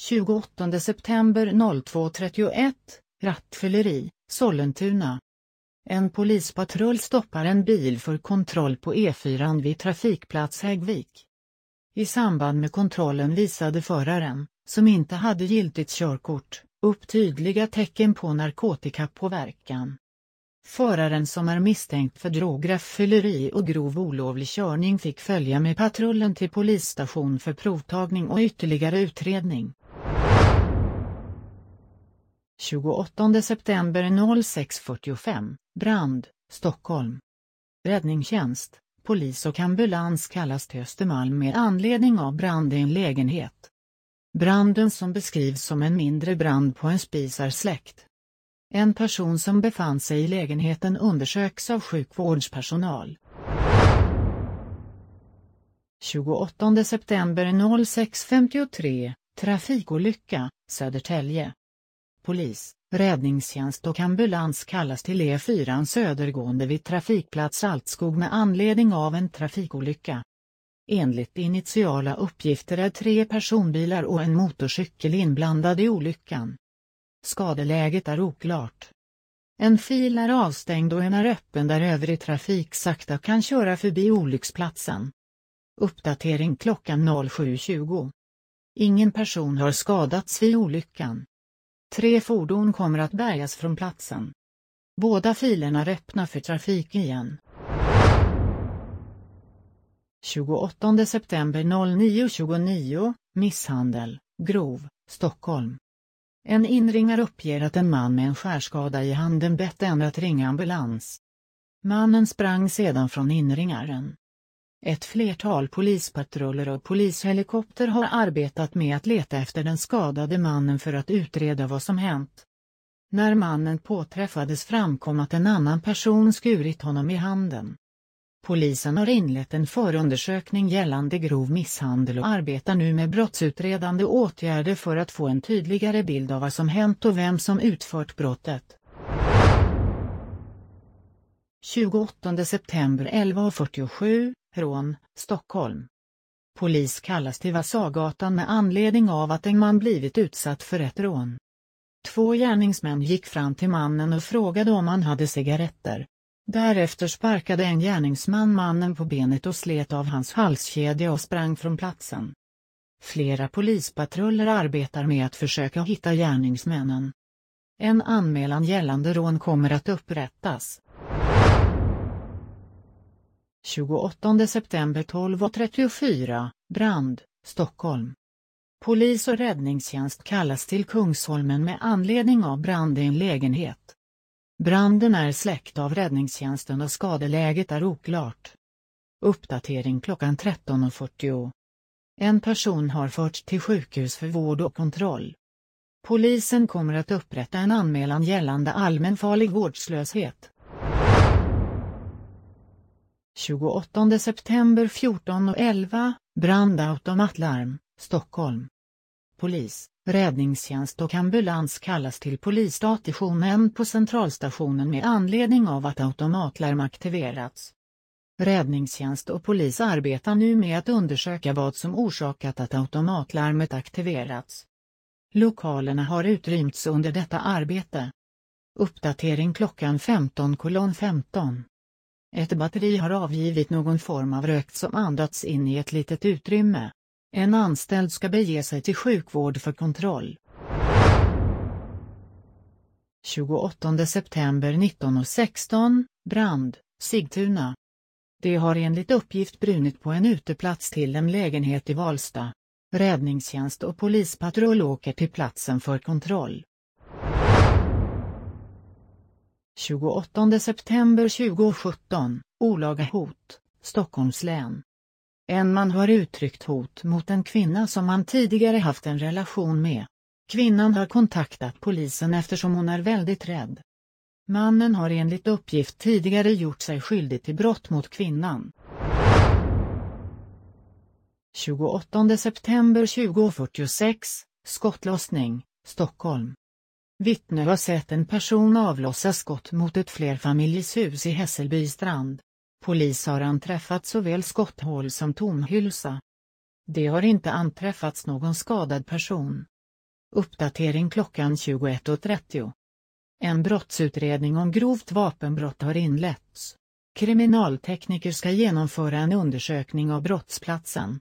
28 september 02.31, rattfylleri, Sollentuna. En polispatrull stoppar en bil för kontroll på E4 vid trafikplats Häggvik. I samband med kontrollen visade föraren, som inte hade giltigt körkort, upp tydliga tecken på narkotikapåverkan. Föraren som är misstänkt för drograttfylleri och grov olovlig körning fick följa med patrullen till polisstation för provtagning och ytterligare utredning. 28 september 06.45, brand, Stockholm. Räddningstjänst, polis och ambulans kallas till Östermalm med anledning av brand i en lägenhet. Branden som beskrivs som en mindre brand på en spis är släckt. En person som befann sig i lägenheten undersöks av sjukvårdspersonal. 28 september 06.53, trafikolycka, Södertälje. Polis, räddningstjänst och ambulans kallas till E4 södergående vid trafikplats Saltskog med anledning av en trafikolycka. Enligt initiala uppgifter är tre personbilar och en motorcykel inblandade i olyckan. Skadeläget är oklart. En fil är avstängd och en är öppen där övrig trafik sakta kan köra förbi olycksplatsen. Uppdatering klockan 07.20. Ingen person har skadats vid olyckan. Tre fordon kommer att bärgas från platsen. Båda filerna är öppna för trafik igen. 28 september 09.29, misshandel, grov, Stockholm. En inringare uppger att en man med en skärskada i handen bett en att ringa ambulans. Mannen sprang sedan från inringaren. Ett flertal polispatruller och polishelikopter har arbetat med att leta efter den skadade mannen för att utreda vad som hänt. När mannen påträffades framkom att en annan person skurit honom i handen. Polisen har inlett en förundersökning gällande grov misshandel och arbetar nu med brottsutredande åtgärder för att få en tydligare bild av vad som hänt och vem som utfört brottet. 28 september 11.47, rån, Stockholm. Polis kallas till Vasagatan med anledning av att en man blivit utsatt för ett rån. Två gärningsmän gick fram till mannen och frågade om han hade cigaretter. Därefter sparkade en gärningsman mannen på benet och slet av hans halskedja och sprang från platsen. Flera polispatruller arbetar med att försöka hitta gärningsmännen. En anmälan gällande rån kommer att upprättas. 28 september 12.34, brand, Stockholm. Polis och räddningstjänst kallas till Kungsholmen med anledning av brand i en lägenhet. Branden är släckt av räddningstjänsten och skadeläget är oklart. Uppdatering klockan 13.40. En person har förts till sjukhus för vård och kontroll. Polisen kommer att upprätta en anmälan gällande allmänfarlig vårdslöshet. 28 september 14.11, brandautomatlarm, Stockholm. Polis, räddningstjänst och ambulans kallas till polisstationen på centralstationen med anledning av att automatlarm aktiverats. Räddningstjänst och polis arbetar nu med att undersöka vad som orsakat att automatlarmet aktiverats. Lokalerna har utrymts under detta arbete. Uppdatering klockan 15.15. 15. Ett batteri har avgivit någon form av rök som andats in i ett litet utrymme. En anställd ska bege sig till sjukvård för kontroll. 28 september 1916, brand, Sigtuna. Det har enligt uppgift brunit på en uteplats till en lägenhet i Valsta. Räddningstjänst och polispatrull åker till platsen för kontroll. 28 september 2017, olaga hot, Stockholms län. En man har uttryckt hot mot en kvinna som han tidigare haft en relation med. Kvinnan har kontaktat polisen eftersom hon är väldigt rädd. Mannen har enligt uppgift tidigare gjort sig skyldig till brott mot kvinnan. 28 september 2046, skottlossning, Stockholm. Vittne har sett en person avlossa skott mot ett flerfamiljshus i Hässelby strand. Polis har anträffat såväl skotthål som tomhylsa. Det har inte anträffats någon skadad person. Uppdatering klockan 21.30. En brottsutredning om grovt vapenbrott har inletts. Kriminaltekniker ska genomföra en undersökning av brottsplatsen.